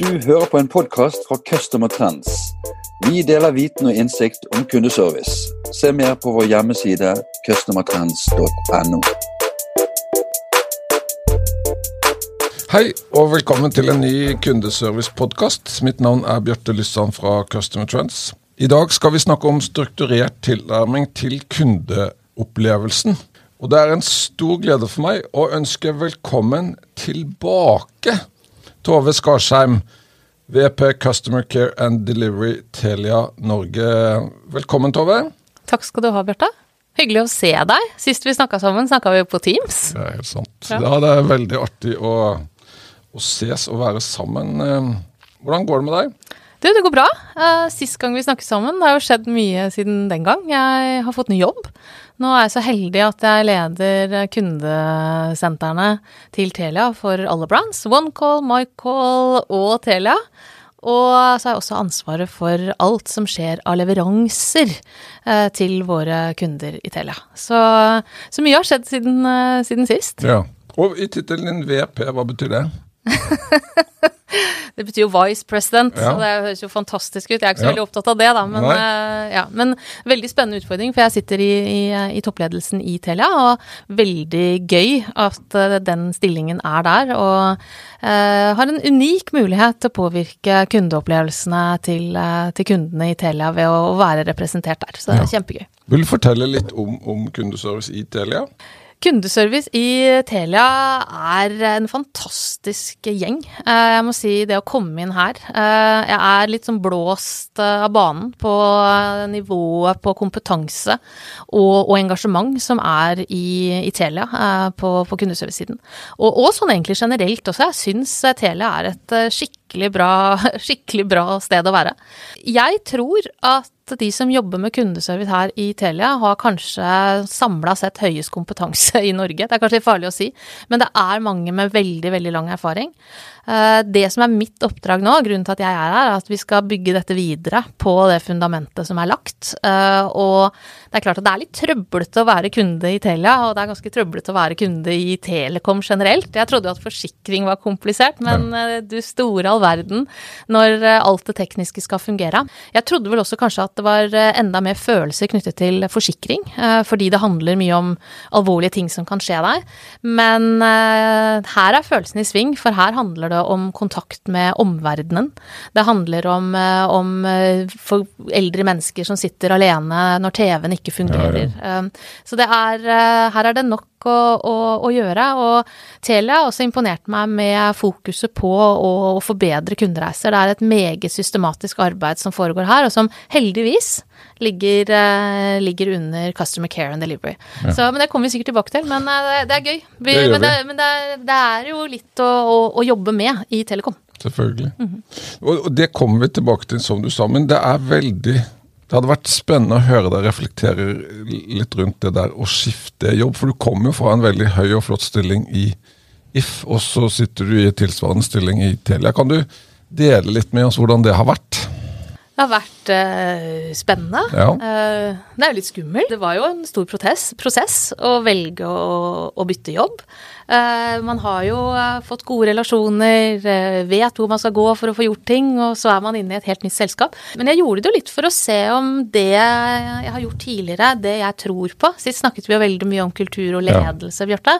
Du hører på en podkast fra Customer Trends. Vi deler viten og innsikt om kundeservice. Se mer på vår hjemmeside customertrends.no. Hei og velkommen til en ny kundeservice-podkast. Mitt navn er Bjarte Lyssand fra Customer Trends. I dag skal vi snakke om strukturert tilnærming til kundeopplevelsen. Og det er en stor glede for meg å ønske velkommen tilbake Tove Skarsheim, VP Customer Care and Delivery Telia Norge. Velkommen, Tove. Takk skal du ha, Bjarte. Hyggelig å se deg. Sist vi snakka sammen, snakka vi jo på Teams. Det er helt sant. Ja. Ja, det er veldig artig å, å ses og være sammen. Eh, Hvordan går det med deg? Du, det går bra. Eh, Sist gang vi snakket sammen, det har jo skjedd mye siden den gang. Jeg har fått ny jobb. Nå er jeg så heldig at jeg leder kundesentrene til Telia for alle brands. OneCall, MyCall og Telia. Og så har jeg også ansvaret for alt som skjer av leveranser eh, til våre kunder i Telia. Så, så mye har skjedd siden, eh, siden sist. Ja. Og i tittelen din VP, hva betyr det? Det betyr jo vice president, Ja. så det høres jo fantastisk ut. Jeg er ikke så Ja. veldig opptatt av det, da. Men, eh, ja, men veldig spennende utfordring, for jeg sitter i, i, i toppledelsen i Telia, og veldig gøy at eh, den stillingen er der. Og eh, har en unik mulighet til å påvirke kundeopplevelsene til, eh, til kundene i Telia ved å, å være representert der. Så det er kjempegøy. Vil du fortelle litt om, om kundeservice i Telia? Kundeservice i Telia er en fantastisk gjeng. Eh, Jeg må si det å komme inn her eh, Jeg er litt sånn blåst eh, av banen på nivået på kompetanse og, og engasjement som er i, i Telia på, på kundeservice-siden. Og, og sånn egentlig generelt også. Jeg syns Telia er et eh, skikkelig bra, skikkelig bra sted å være. Jeg tror at de som jobber med kundeservice her i Telia, har kanskje samla sett høyest kompetanse i Norge. Det er kanskje farlig å si, men det er mange med veldig, veldig lang erfaring. Eh, Det som er mitt oppdrag nå, grunnen til at jeg er her, er at vi skal bygge dette videre på det fundamentet som er lagt. Eh, Og det er klart at det er litt trøblete å være kunde i Telia, og det er ganske trøblete å være kunde i Telekom generelt. Jeg trodde jo at forsikring var komplisert, men ja. du store all verden når eh, alt det tekniske skal fungere. Jeg trodde vel også kanskje at det var eh, enda mer følelser knyttet til forsikring, eh, fordi det handler mye om alvorlige ting som kan skje deg. Men eh, her er følelsen i sving, for her handler det om kontakt med omverdenen. Det handler om, eh, om eh, for eldre mennesker som sitter alene når TV-en ikke fungerer. Eh, Så det er, her er det nok å, å, å gjøre. Og Telia har også imponert meg med fokuset på å, å forbedre kundereiser. Det er et meget systematisk arbeid som foregår her, og som heldigvis ligger, eh, ligger under Customer Care and Delivery. Så, men det kommer vi sikkert tilbake til, men eh, det, er gøy. Vi, Det men det, men det, er- det er jo litt å, å, å jobbe med i Telekom. Selvfølgelig. og, og det kommer vi tilbake til, som du sa. Men det er veldig Det hadde vært spennende å høre deg reflektere litt rundt det der å skifte jobb. For du kommer jo fra en veldig høy og flott stilling i If, og så sitter du i tilsvarende stilling i Telia. Kan du dele litt med oss hvordan det har vært? Det har vært eh, spennende. Ja. Eh, det er jo litt skummelt. Det var jo en stor protest, prosess å velge å, å bytte jobb. Eh, man har jo eh, fått gode relasjoner, eh, vet hvor man skal gå for å få gjort ting, og så er man inne i et helt nytt selskap. Men jeg gjorde det jo litt for å se om det jeg har gjort tidligere, det jeg tror på Sist snakket vi jo veldig mye om kultur og Ja. ledelse, Bjarte.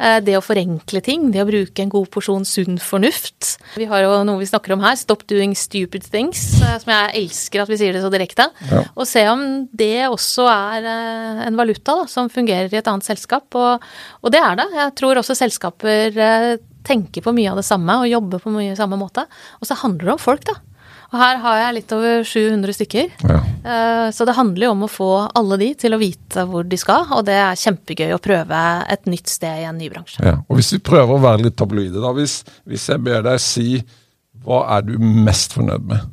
Eh, det å forenkle ting, det å bruke en god porsjon sunn fornuft. Vi har jo noe vi snakker om her, stop doing stupid things, som jeg elsker at vi sier det så direkte. Ja. Og se om det også er eh, en valuta da, som fungerer i et annet selskap. Og, og det er det. Jeg tror også selskaper eh, tenker på mye av det samme og jobber på mye samme måte. Og så handler det om folk, da. Og her har jeg litt over 700 stykker. Ja. Eh, Så det handler jo om å få alle de til å vite hvor de skal, og det er kjempegøy å prøve et nytt sted i en ny bransje. Ja. Og Hvis vi prøver å være litt tabloide, da. Hvis, hvis jeg ber deg si hva er du mest fornøyd med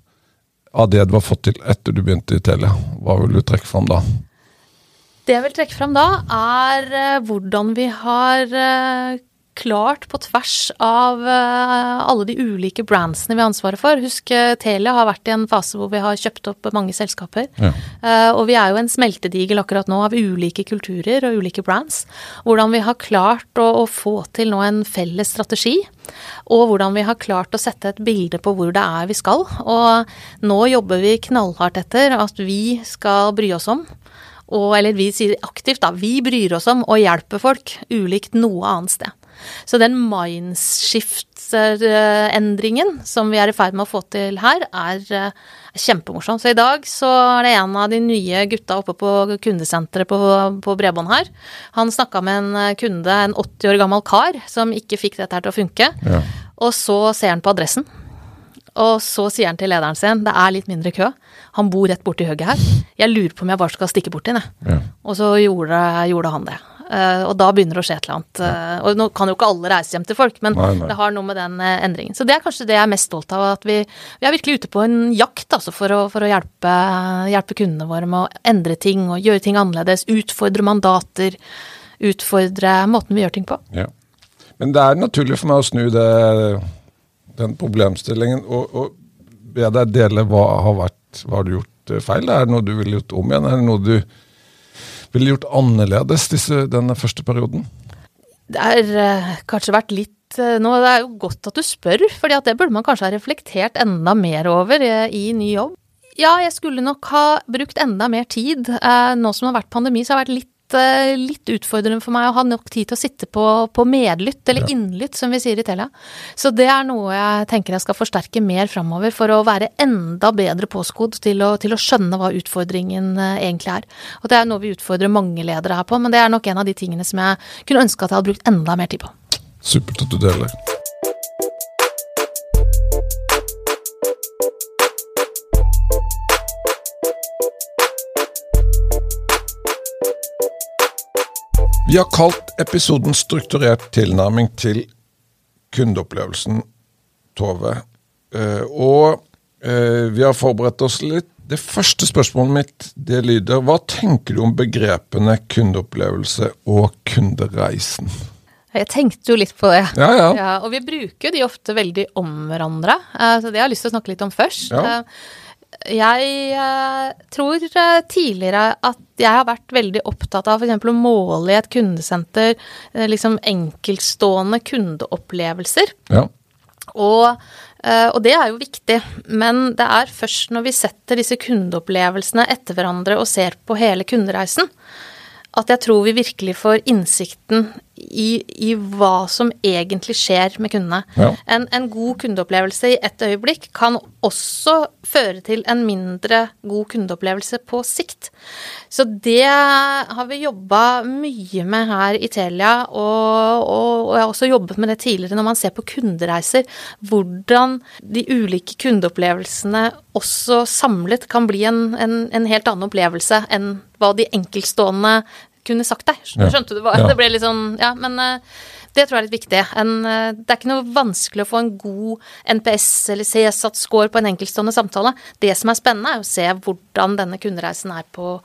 av det du har fått til etter du begynte i Telia, hva vil du trekke fram da? Det jeg vil trekke fram da, er eh, hvordan vi har eh, klart på tvers av uh, alle de ulike brandsene vi har ansvaret for. Husk, Telia har vært i en fase hvor vi har kjøpt opp mange selskaper. Ja. Uh, og vi er jo en smeltedigel akkurat nå av ulike kulturer og ulike brands. Hvordan vi har klart å, å få til nå en felles strategi. Og hvordan vi har klart å sette et bilde på hvor det er vi skal. Og nå jobber vi knallhardt etter at vi skal bry oss om og, eller vi sier aktivt, da, vi bryr oss om å hjelpe folk, ulikt noe annet sted. Så den mindshift-endringen som vi er i ferd med å få til her, er uh, kjempemorsom. Så i dag så er det en av de nye gutta oppe på kundesenteret på, på Bredbånd her. Han snakka med en eh, kunde, en 80 år gammel kar, som ikke fikk dette her til å funke. Ja. Og så ser han på adressen. Og så sier han til lederen sin det er litt mindre kø. Han bor rett borti høgget her. Jeg lurer på om jeg bare skal stikke bort inn, jeg. Ja. Og så gjorde, gjorde, han det. Uh, og da begynner det å skje et eller annet. Uh, og nå kan jo ikke alle reise hjem til folk, men nei, nei. det har noe med den uh, endringen. Så det er kanskje det jeg er mest stolt av. At vi, vi er virkelig ute på en jakt altså, for å, for å hjelpe, hjelpe, kundene våre med å endre ting og gjøre ting annerledes. Utfordre mandater. Utfordre måten vi gjør ting på. Ja. Men det er naturlig for meg å snu det den problemstillingen. Og, og be deg dele hva har vært, hva har du gjort eh, feil? Er det noe du ville gjort om igjen? Er det noe du ville gjort annerledes disse, denne første perioden? Det har uh, kanskje vært litt uh, nå, Det er jo godt at du spør, for det burde man kanskje ha reflektert enda mer over uh, i ny jobb. Ja, jeg skulle nok ha brukt enda mer tid. Nå som det har vært pandemi, så har det vært litt Eh, litt utfordrende for meg å ha nok tid til å sitte på, på medlytt, eller ja. innlytt, som vi sier i Telia. Så det er noe jeg tenker jeg skal forsterke mer framover, for å være enda bedre påskodd til, til, å skjønne hva utfordringen eh, egentlig er. Og det er noe vi utfordrer mange ledere her på, men det er nok en av de tingene som jeg kunne ønske at jeg hadde brukt enda mer tid på. Supert at du deler. Vi har kalt episoden 'Strukturert tilnærming til kundeopplevelsen', Tove. Eh, og eh, vi har forberedt oss litt. Det første spørsmålet mitt det lyder Hva tenker du om begrepene kundeopplevelse og kundereisen? Jeg tenkte jo litt på det. Ja, ja. ja og vi bruker de ofte veldig om hverandre. Eh, så det har jeg lyst til å snakke litt om først. Ja. Jeg eh, tror eh, tidligere at jeg har vært veldig opptatt av f.eks. å måle i et kundesenter eh, liksom enkeltstående kundeopplevelser. Ja. Og, og, det er jo viktig, men det er først når vi setter disse kundeopplevelsene etter hverandre og ser på hele kundereisen, at jeg tror vi virkelig får innsikten i, i hva som egentlig skjer med kundene. Ja. En, en, god kundeopplevelse i ett øyeblikk kan også føre til en mindre god kundeopplevelse på sikt. Så det har vi jobba mye med her i Telia, og, og, og jeg har også jobbet med det tidligere når man ser på kundereiser. Hvordan de ulike kundeopplevelsene også samlet kan bli en, en, en helt annen opplevelse enn hva de enkeltstående kunne sagt deg. Skjønte du hva? Det ble litt sånn Ja, men uh, det tror jeg er litt viktig. En, uh, det er ikke noe vanskelig å få en god NPS eller CSAT-score på en enkeltstående samtale. Det som er spennende, er å se hvordan denne kundereisen er på,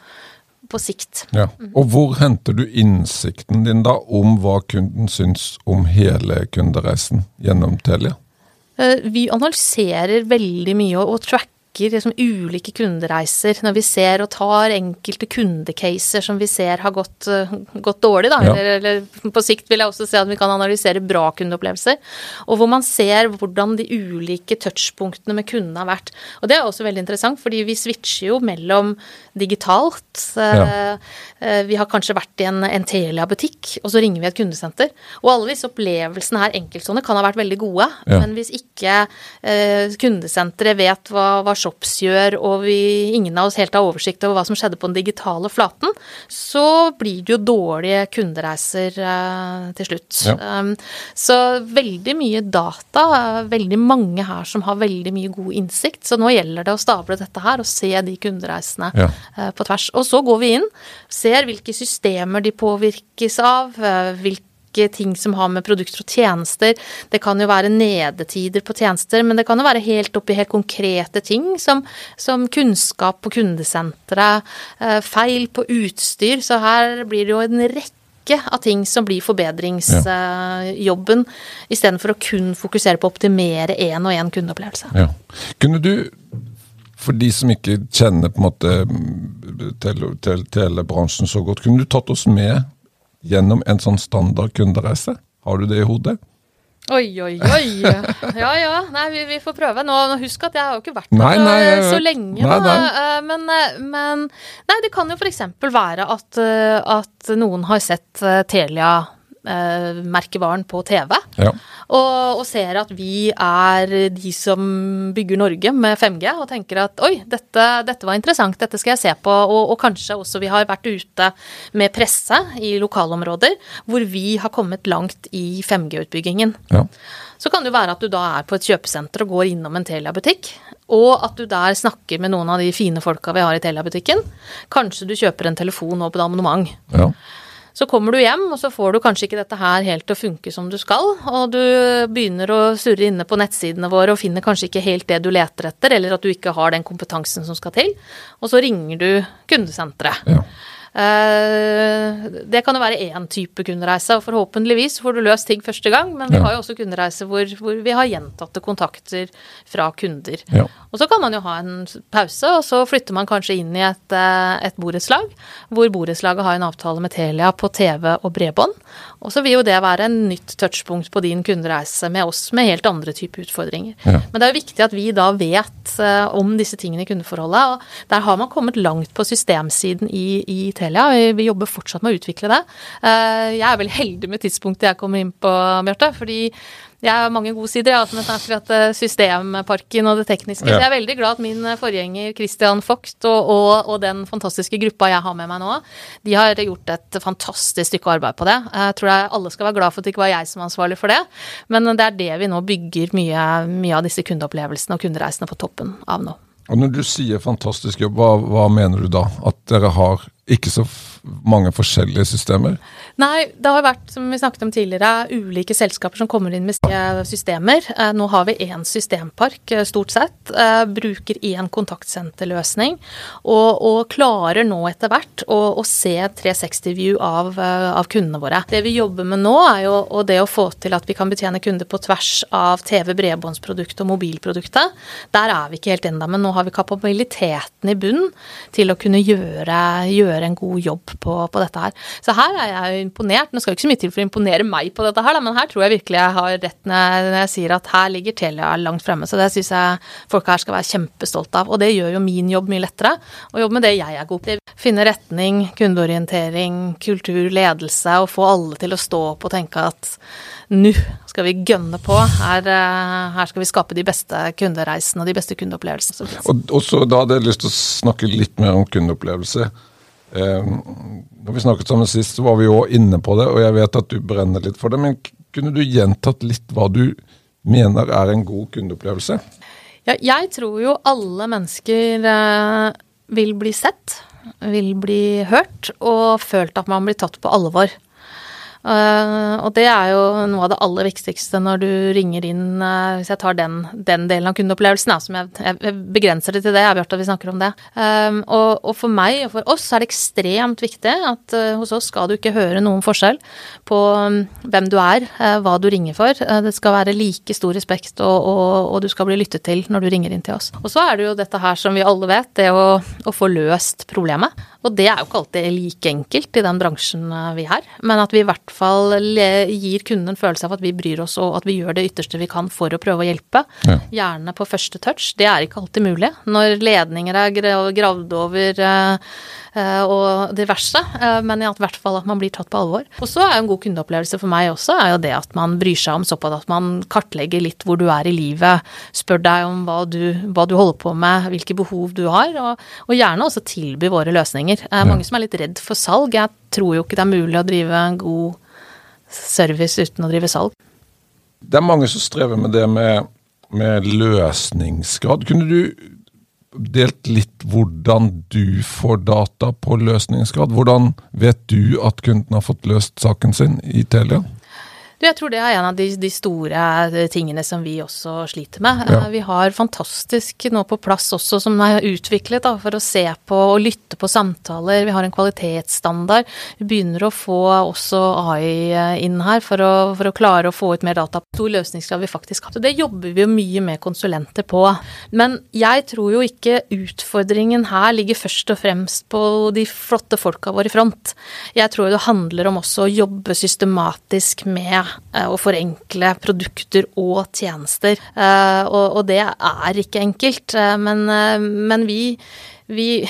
på sikt. Ja. Og hvor henter du innsikten din da om hva kunden syns om hele kundereisen gjennom Telia? Uh, vi analyserer veldig mye og, og tracker sjekker liksom ulike kundereiser når vi ser og tar enkelte kundecaser som vi ser har gått, uh, gått dårlig, da. Ja. Eller, eller, på sikt vil jeg også se at vi kan analysere bra kundeopplevelser. Og hvor man ser hvordan de ulike touchpunktene med kundene har vært. Og det er også veldig interessant, fordi vi switcher jo mellom digitalt ja. uh, Vi har kanskje vært i en, en Telia-butikk, og så ringer vi et kundesenter. Og alle disse opplevelsene her enkeltstående kan ha vært veldig gode, ja. men hvis ikke eh, kundesenteret vet hva, hva shops og vi, ingen av oss helt har oversikt over hva som skjedde på den digitale flaten, så blir det jo dårlige kundereiser uh, til slutt. Ja. Um, så veldig mye data, veldig mange her som har veldig mye god innsikt. Så nå gjelder det å stable dette her og se de kundereisene ja. uh, på tvers. Og så går vi inn, ser hvilke systemer de påvirkes av, uh, hvilke ulike ting som har med produkter og tjenester. Det kan jo være nedetider på tjenester, men det kan jo være helt oppi helt konkrete ting som, som kunnskap på kundesenteret, eh, feil på utstyr. Så her blir det jo en rekke av ting som blir forbedringsjobben, ja. istedenfor å kun fokusere på å optimere én og én kundeopplevelse. Ja. Kunne du, for de som ikke kjenner på en måte tele, tele, telebransjen så godt, kunne du tatt oss med gjennom en sånn standard kundereise? Har du det i hodet? Oi, oi, oi. Ja ja, nei, vi, vi får prøve. Nå, husk at jeg har jo ikke vært her så, så, lenge. Nei, nei. Eh, men, eh, men, nei, det kan jo f.eks. være at, eh, at, noen har sett Telia eh, merkevaren på TV. Ja. Og, og, ser at vi er de som bygger Norge med 5G, og tenker at oi, dette, dette var interessant, dette skal jeg se på. Og, og, kanskje også vi har vært ute med presse i lokalområder hvor vi har kommet langt i 5G-utbyggingen. Ja. Så kan det jo være at du da er på et kjøpesenter og går innom en Telia-butikk, og at du der snakker med noen av de fine folka vi har i Telia-butikken. Kanskje du kjøper en telefon og på abonnement. Ja. Så kommer du hjem, og så får du kanskje ikke dette her helt til å funke som du skal, og du begynner å surre inne på nettsidene våre og finner kanskje ikke helt det du leter etter, eller at du ikke har den kompetansen som skal til, og så ringer du kundesenteret. Ja. Eh, det kan jo være én type kundereise, og forhåpentligvis får du løst ting første gang, men vi ja. har jo også kundereiser hvor, hvor, vi har gjentatte kontakter fra kunder. Ja. Og så kan man jo ha en pause, og så flytter man kanskje inn i et, eh, et borettslag, hvor borettslaget har en avtale med Telia på TV og bredbånd. Og så vil jo det være en nytt touchpunkt på din kundereise med oss med helt andre typer utfordringer. Ja. Men det er jo viktig at vi da vet uh, om disse tingene i kundeforholdet. og Der har man kommet langt på systemsiden i, i Telia. Vi, vi, jobber fortsatt med å utvikle det. Uh, jeg er veldig heldig med tidspunktet jeg kommer inn på, Bjarte. fordi jeg har mange gode sider, ja, men akkurat at systemparken og det tekniske. Ja. Så jeg er veldig glad at min eh, forgjenger Christian Vogt og, og, og, den fantastiske gruppa jeg har med meg nå, de har gjort et fantastisk stykke arbeid på det. Jeg tror jeg alle skal være glad for at det ikke var jeg som var ansvarlig for det, men det er det vi nå bygger mye, mye av disse kundeopplevelsene og kundereisene på toppen av nå. Og Når du sier fantastisk jobb, hva, hva mener du da? At dere har ikke så mange forskjellige systemer? Nei, det har vært, som vi snakket om tidligere, ulike selskaper som kommer inn med systemer. Eh, nå har vi én systempark, eh, stort sett. Eh, bruker én kontaktsenterløsning. Og, og, klarer nå etter hvert å, å se 360-view av, av, kundene våre. Det vi jobber med nå, er jo det å få til at vi kan betjene kunder på tvers av TV, bredbåndsproduktet og mobilproduktet. Der er vi ikke helt ennå, men nå har vi kapabiliteten i bunn til å kunne gjøre, gjøre en god jobb på, på, dette her. Så her er jeg imponert. Nå skal det ikke så mye til for å imponere meg på dette her, men her tror jeg virkelig jeg har rett når jeg sier at her ligger Telia langt fremme. Så det syns jeg folk her skal være kjempestolte av. Og det gjør jo min jobb mye lettere. Å jobbe med det jeg er god på. Finne retning, kundeorientering, kultur, ledelse, og få alle til å stå opp og tenke at nå skal vi gønne på. Her, eh, her, skal vi skape de beste kundereisene og de beste kundeopplevelsene. Og så Da hadde jeg lyst til å snakke litt mer om kundeopplevelse. Eh, når vi snakket sammen sist, så var vi jo inne på det, og jeg vet at du brenner litt for det. Men kunne du gjentatt litt hva du mener er en god kundeopplevelse? Ja, jeg tror jo alle mennesker eh, vil bli sett, vil bli hørt, og følt at man blir tatt på alvor. Uh, og det er jo noe av det aller viktigste når du ringer inn, uh, hvis jeg tar den, den, delen av kundeopplevelsen, som jeg, jeg, begrenser det til det, jeg har hørt at vi snakker om det. Um, og, og, for meg og for oss er det ekstremt viktig at hos oss skal du ikke høre noen forskjell på um, hvem du er, hva du ringer for. det skal være like stor respekt, og, og, og, du skal bli lyttet til når du ringer inn til oss. Og så er det jo dette her som vi alle vet, det å, å få løst problemet. Og det er jo ikke alltid like enkelt i den bransjen vi er, men at vi i hvert fall gir kunden en følelse av at vi bryr oss og at vi gjør det ytterste vi kan for å prøve å hjelpe. Ja. Gjerne på første touch. Det er ikke alltid mulig. Når ledninger er gravd over eh, Eh, og diverse. Eh, men i hvert fall at man blir tatt på alvor. Og så er jo en god kundeopplevelse for meg også er jo det at man bryr seg om såpass at man kartlegger litt hvor du er i livet. Spør deg om hva du, hva du holder på med, hvilke behov du har. Og, og gjerne også tilby våre løsninger. Det er mange som er litt redd for salg. Jeg tror jo ikke det er mulig å drive en god service uten å drive salg. Det er mange som strever med det med, med løsningsgrad. Kunne du delt litt hvordan du får data på løsningsgrad. Hvordan vet du at kunden har fått løst saken sin i Telia? Du, jeg tror det er en av de, de, store eh, tingene som vi også sliter med. Ja. Eh, vi har fantastisk nå på plass også som er utviklet da, for å se på og lytte på samtaler. Vi har en kvalitetsstandard. Vi begynner å få også AI eh, inn her for å, for å klare å få ut mer data. Stor løsningsgrad vi faktisk har. Så det jobber vi jo mye med konsulenter på. Men jeg tror jo ikke utfordringen her ligger først og fremst på de flotte folka våre i front. Jeg tror det handler om også å jobbe systematisk med Eh, å forenkle produkter og tjenester. Eh, og, det er ikke enkelt, eh, men, men vi vi,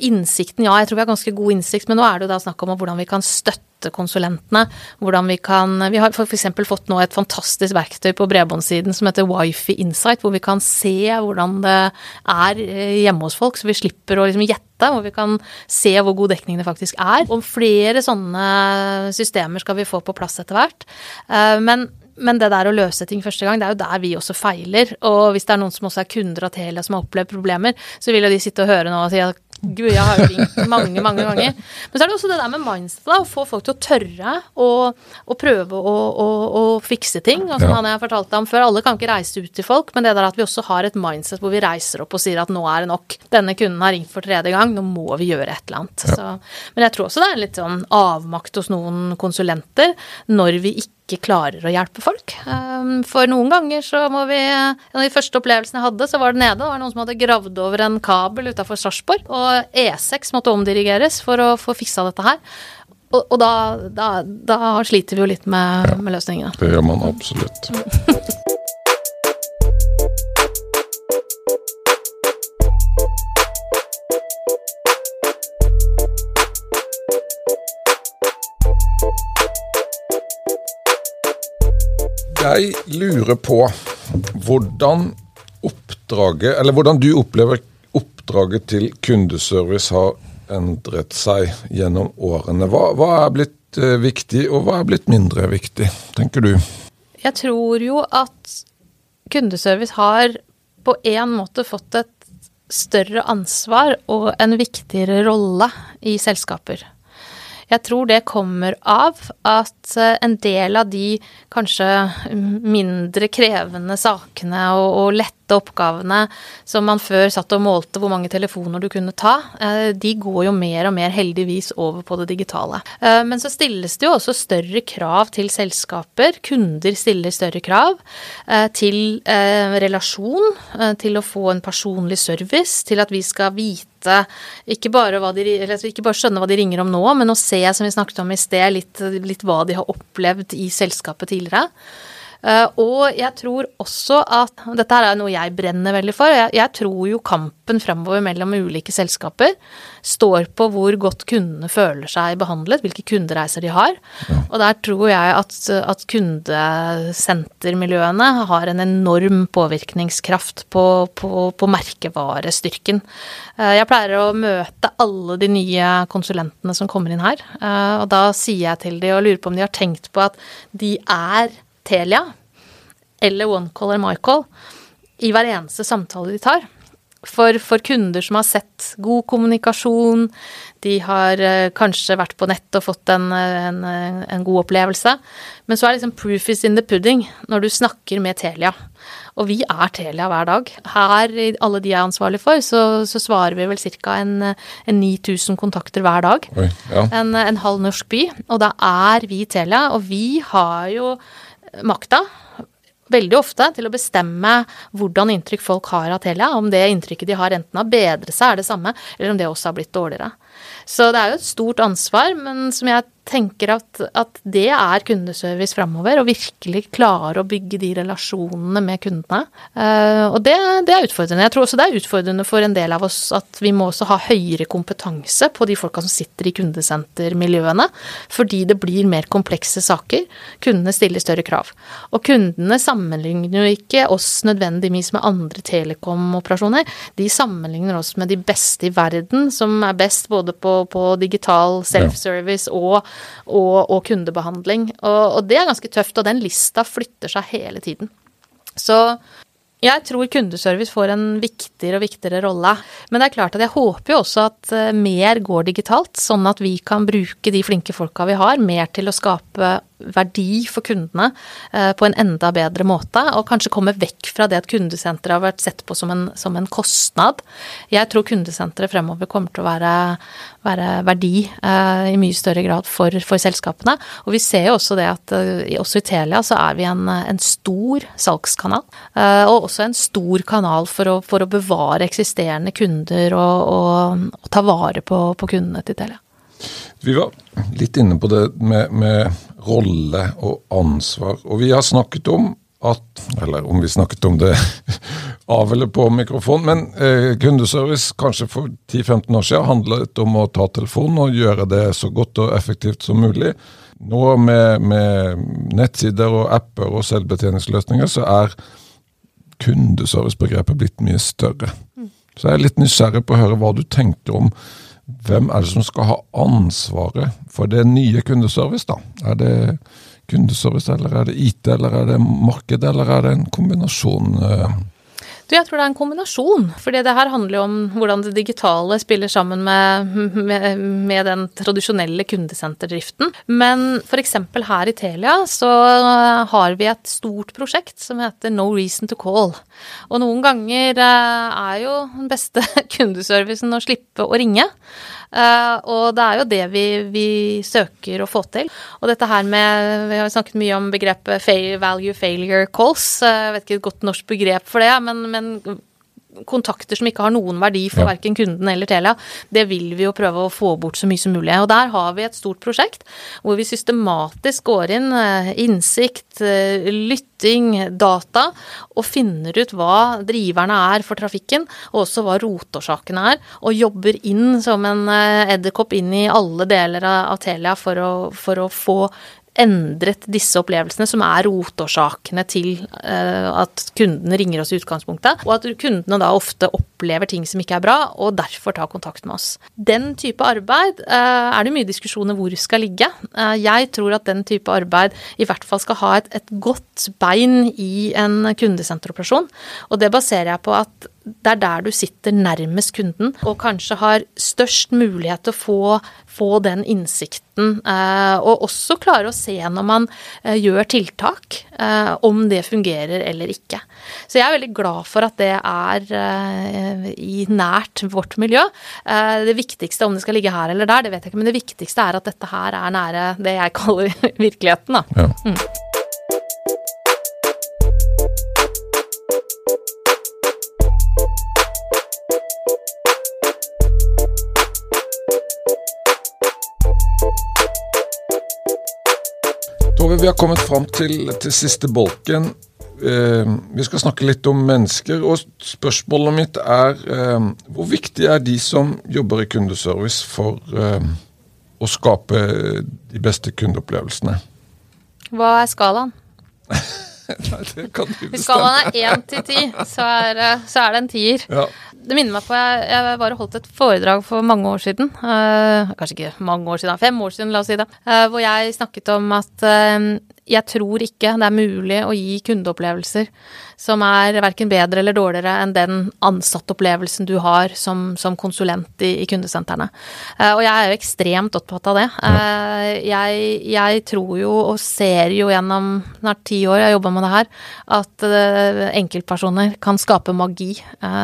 innsikten, ja, jeg tror vi har ganske god innsikt, men nå er det jo da snakk om hvordan vi kan støtte konsulentene. Hvordan vi kan Vi har f.eks. fått nå et fantastisk verktøy på bredbåndssiden som heter Wifi Insight, hvor vi kan se hvordan det er hjemme hos folk, så vi slipper å liksom gjette. Hvor vi kan se hvor god dekning det faktisk er. Og flere sånne systemer skal vi få på plass etter hvert. Eh, men men det der å løse ting første gang, det er jo der vi også feiler. Og hvis det er noen som også er kunder av Telia som har opplevd problemer, så vil jo de sitte og høre nå og si at Gud, jeg har jo ringt mange, mange ganger. Men så er det også det der med mindset, da. Å få folk til å tørre å, å prøve å, å, å, fikse ting. Og som ja. han jeg fortalte om før, alle kan ikke reise ut til folk, men det der at vi også har et mindset hvor vi reiser opp og sier at nå er det nok. Denne kunden har ringt for tredje gang, nå må vi gjøre et eller annet. Ja. Så, men jeg tror også det er litt sånn avmakt hos noen konsulenter når vi ikke ikke klarer å hjelpe folk. Ehm, for noen ganger så må vi En av de første opplevelsene jeg hadde, så var det nede. Det var noen som hadde gravd over en kabel utafor Sarpsborg. Og E6 måtte omdirigeres for å få fiksa dette her. Og, og da, da, da, sliter vi jo litt med, med løsningene. Det gjør man absolutt. Jeg lurer på hvordan oppdraget, eller hvordan du opplever oppdraget til kundeservice har endret seg gjennom årene. Hva, hva er blitt eh, viktig, og hva er blitt mindre viktig, tenker du? Jeg tror jo at kundeservice har på en måte fått et større ansvar og en viktigere rolle i selskaper. Jeg tror det kommer av at eh, en del av de kanskje mindre krevende sakene og, og lette oppgavene som man før satt og målte hvor mange telefoner du kunne ta, eh, de går jo mer og mer heldigvis over på det digitale. Eh, men så stilles det jo også større krav til selskaper. Kunder stiller større krav eh, til relasjon, til å få en personlig service, til at vi skal vite ikke bare, de, ikke bare, skjønne hva de ringer om nå, men å se, som vi snakket om i sted, litt, litt hva de har opplevd i selskapet tidligere. Eh, og jeg tror også at Dette er noe jeg brenner veldig for. Jeg, jeg tror jo kampen fremover mellom ulike selskaper står på hvor godt kundene føler seg behandlet, hvilke kundereiser de har. Og der tror jeg at, at kundesentermiljøene har en enorm påvirkningskraft på, på, på merkevarestyrken. Eh, jeg pleier å møte alle de nye konsulentene som kommer inn her, eh, og da sier jeg til de og lurer på om de har tenkt på at de er Telia eller OneCall eller MyCall i hver eneste samtale de tar. For, for, kunder som har sett god kommunikasjon, de har uh, kanskje vært på nett og fått en, en, en, god opplevelse. Men så er liksom proof is in the pudding når du snakker med Telia. Og vi er Telia hver dag. Her, i alle de jeg er ansvarlig for, så, så svarer vi vel ca. En, en 9000 kontakter hver dag. Oi, ja. en, en halv norsk by. Og da er vi Telia, og vi har jo makta veldig ofte til å bestemme hvordan inntrykk folk har av Telia. Om det inntrykket de har enten har bedret seg, er det samme, eller om det også har blitt dårligere. Så det er jo et stort ansvar, men som jeg tenker at, at det er kundeservice framover. Å virkelig klare å bygge de relasjonene med kundene. Uh, og det, det, er utfordrende. Jeg tror også det er utfordrende for en del av oss at vi må også ha høyere kompetanse på de folka som sitter i kundesentermiljøene. Fordi det blir mer komplekse saker. Kundene stiller større krav. Og kundene sammenligner jo ikke oss nødvendigvis med andre telekom-operasjoner. De sammenligner oss med de beste i verden, som er best både på, på digital self-service og og, og kundebehandling. Og, og, det er ganske tøft, og den lista flytter seg hele tiden. Så jeg tror kundeservice får en viktigere og viktigere rolle. Men det er klart at jeg håper jo også at eh, mer går digitalt, sånn at vi kan bruke de flinke folka vi har, mer til å skape verdi for kundene eh, på en enda bedre måte, og kanskje komme vekk fra det at kundesenteret har vært sett på som en, som en kostnad. Jeg tror kundesenteret fremover kommer til å være, være verdi eh, i mye større grad for, for, selskapene. Og vi ser jo også det at eh, også i Telia så er vi en, en stor salgskanal, og også en stor kanal for å, for å bevare eksisterende kunder og, og, og ta vare på, på kundene til Telia. Vi var litt inne på det med, med, rolle og ansvar. Og vi har snakket om at Eller om vi snakket om det av eller på mikrofon, men eh, kundeservice kanskje for 10-15 år siden handlet om å ta telefonen og gjøre det så godt og effektivt som mulig. Nå med, med nettsider og apper og selvbetjeningsløsninger så er kundeservicebegrepet blitt mye større. Mm. Så jeg er litt nysgjerrig på å høre hva du tenker om hvem er det som skal ha ansvaret for det nye kundeservice, da? Er det kundeservice, eller er det IT, eller er det marked, eller er det en kombinasjon? Du, jeg tror det er en kombinasjon. fordi det her handler jo om hvordan det digitale spiller sammen med, med, med den tradisjonelle kundesenterdriften. Men f.eks. her i Telia så har vi et stort prosjekt som heter No Reason to Call. Og noen ganger eh, er jo den beste kundeservicen å slippe å ringe. Uh, og det er jo det vi, vi, søker å få til. Og dette her med Vi har snakket mye om begrepet value failure calls. Uh, jeg vet ikke et godt norsk begrep for det, men, men kontakter som ikke har noen verdi for ja. verken kunden eller Telia, det vil vi jo prøve å få bort så mye som mulig. Og der har vi et stort prosjekt hvor vi systematisk går inn eh, innsikt, eh, lytting, data, og finner ut hva driverne er for trafikken, og også hva rotårsakene er, og jobber inn som en eh, edderkopp inn i alle deler av Telia for å, for å få endret disse opplevelsene, som er rotårsakene til uh, at kundene ringer oss i utgangspunktet, og at kundene da ofte opplever ting som ikke er bra, og derfor tar kontakt med oss. Den type arbeid uh, er det mye diskusjoner hvor skal ligge. Uh, jeg tror at den type arbeid i hvert fall skal ha et, et godt bein i en kundesenteroperasjon, og det baserer jeg på at det er der du sitter nærmest kunden, og kanskje har størst mulighet til å få, få den innsikten. Eh, og også klare å se når man eh, gjør tiltak, eh, om det fungerer eller ikke. Så jeg er veldig glad for at det er i nært vårt miljø. Eh, det viktigste, om det skal ligge her eller der, det vet jeg ikke, men det viktigste er at dette her er nære det jeg kaller virkeligheten. Da. Ja. Mm. Tove, vi har kommet fram til, til siste bolken. Eh, vi skal snakke litt om mennesker. og Spørsmålet mitt er eh, hvor viktig er de som jobber i kundeservice for eh, å skape de beste kundeopplevelsene? Hva er skalaen? Nei, det kan du bestemme. Hvis skalaen er én til ti, så, så, er det en tier. Ja det minner meg på jeg, jeg bare holdt et foredrag for mange år siden. Uh, kanskje ikke mange år siden, fem år siden, la oss si det. Uh, hvor jeg snakket om at uh, jeg tror ikke det er mulig å gi kundeopplevelser som er verken bedre eller dårligere enn den ansattopplevelsen du har som, som konsulent i, i kundesentrene. Uh, og jeg er jo ekstremt opptatt av det. Uh, jeg, jeg, tror jo og ser jo gjennom snart ti år jeg har jobba med det her, at uh, enkeltpersoner kan skape magi.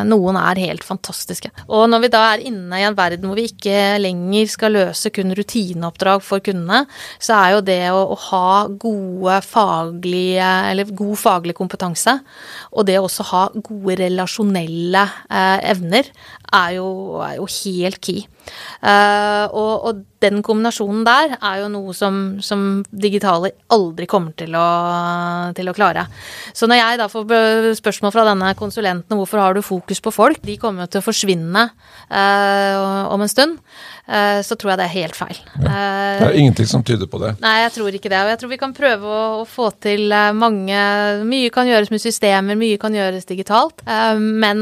noen er helt fantastiske. Og når vi da er inne i en verden hvor vi ikke lenger skal løse kun rutineoppdrag for kundene, så er jo det å, å ha gode faglige, eller god faglig kompetanse og det å også ha gode relasjonelle eh, evner er jo, er jo, helt key. Uh, og, og, den kombinasjonen der er jo noe som, som digitale aldri kommer til å, til å, klare. Så når jeg da får spørsmål fra denne konsulenten hvorfor har du fokus på folk, de kommer jo til å forsvinne uh, om en stund, uh, så tror jeg det er helt feil. Ja. det er ingenting som tyder på det. Nei, jeg tror ikke det. Og jeg tror vi kan prøve å, å få til mange Mye kan gjøres med systemer, mye kan gjøres digitalt, men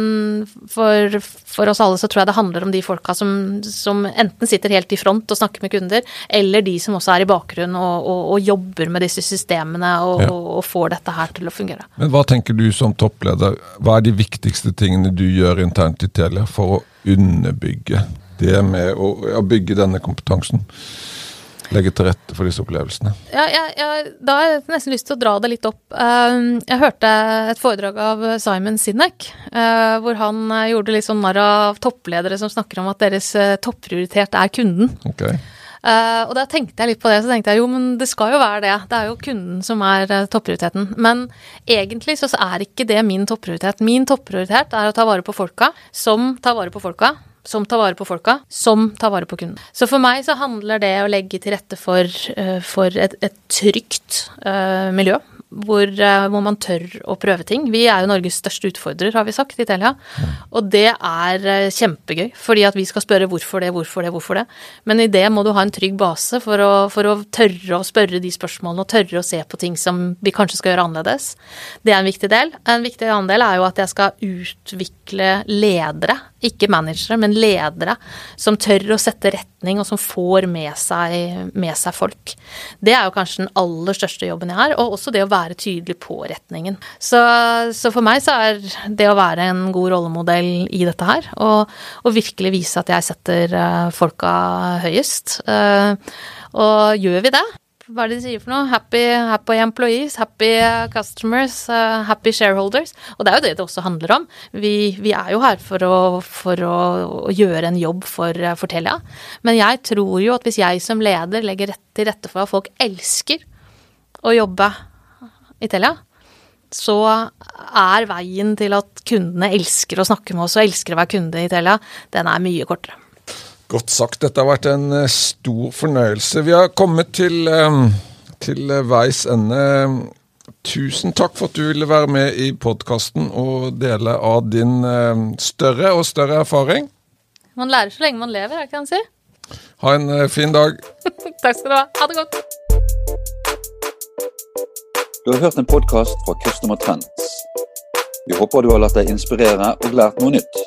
for, for oss alle så tror jeg det handler om de folka som, som, enten sitter helt i front og snakker med kunder, eller de som også er i bakgrunnen og, og, og jobber med disse systemene og, ja. og, får dette her til å fungere. Men hva tenker du som toppleder, hva er de viktigste tingene du gjør internt i Telia for å underbygge det med å bygge denne kompetansen? Legge til rette for disse opplevelsene? Ja, ja, ja, da har jeg nesten lyst til å dra det litt opp. Um, jeg hørte et foredrag av Simon Sinek, uh, hvor han uh, gjorde litt sånn narr av toppledere som snakker om at deres uh, topprioritet er kunden. Okay. Og da tenkte jeg litt på det, så tenkte jeg jo, men det skal jo være det. Det er jo kunden som er topprioriteten. Men egentlig så er ikke det min topprioritet. Min topprioritet er å ta vare på folka som tar vare på folka. Som tar vare på folka, som tar vare på kunden. Så for meg så handler det å legge til rette for, uh, for et, et trygt miljø hvor, eh, hvor, man tør å prøve ting. Vi er jo Norges største utfordrer, har vi sagt, i Telia. Og det er eh, kjempegøy, fordi at vi skal spørre hvorfor det, hvorfor det, hvorfor det. Men i det må du ha en trygg base for å, for å tørre å spørre de spørsmålene og tørre å se på ting som vi kanskje skal gjøre annerledes. Det er en viktig del. En viktig annen del er jo at jeg skal utvikle ledere, ikke managere, men ledere, som tør å sette retning, og som får med seg, med seg folk. Det er jo kanskje den aller største jobben jeg har, og også det å være tydelig på retningen. Så, så, for meg så er det å være en god rollemodell i dette her, og, og virkelig vise at jeg setter uh, folka høyest. Uh, og gjør vi det, hva er det de sier for noe? Happy, happy employees, happy customers, uh, happy shareholders. Og det er jo det det også handler om. Vi, vi er jo her for, å, for å, gjøre en jobb for, for Telia. Men jeg tror jo at hvis jeg som leder legger rett til rette for at folk elsker å jobbe i Telia, så er veien til at kundene elsker å snakke med oss og elsker å være kunde i Telia, den er mye kortere. Godt sagt. Dette har vært en eh, stor fornøyelse. Vi har kommet til, eh, til veis ende. Tusen takk for at du ville være med i podkasten og dele av din eh, større og større erfaring. Man lærer så lenge man lever, kan det han sier? Ha en fin dag. takk skal du ha. Ha det godt. Du har hørt en podkast fra Customer Trends. Vi håper du har latt deg inspirere og lært noe nytt.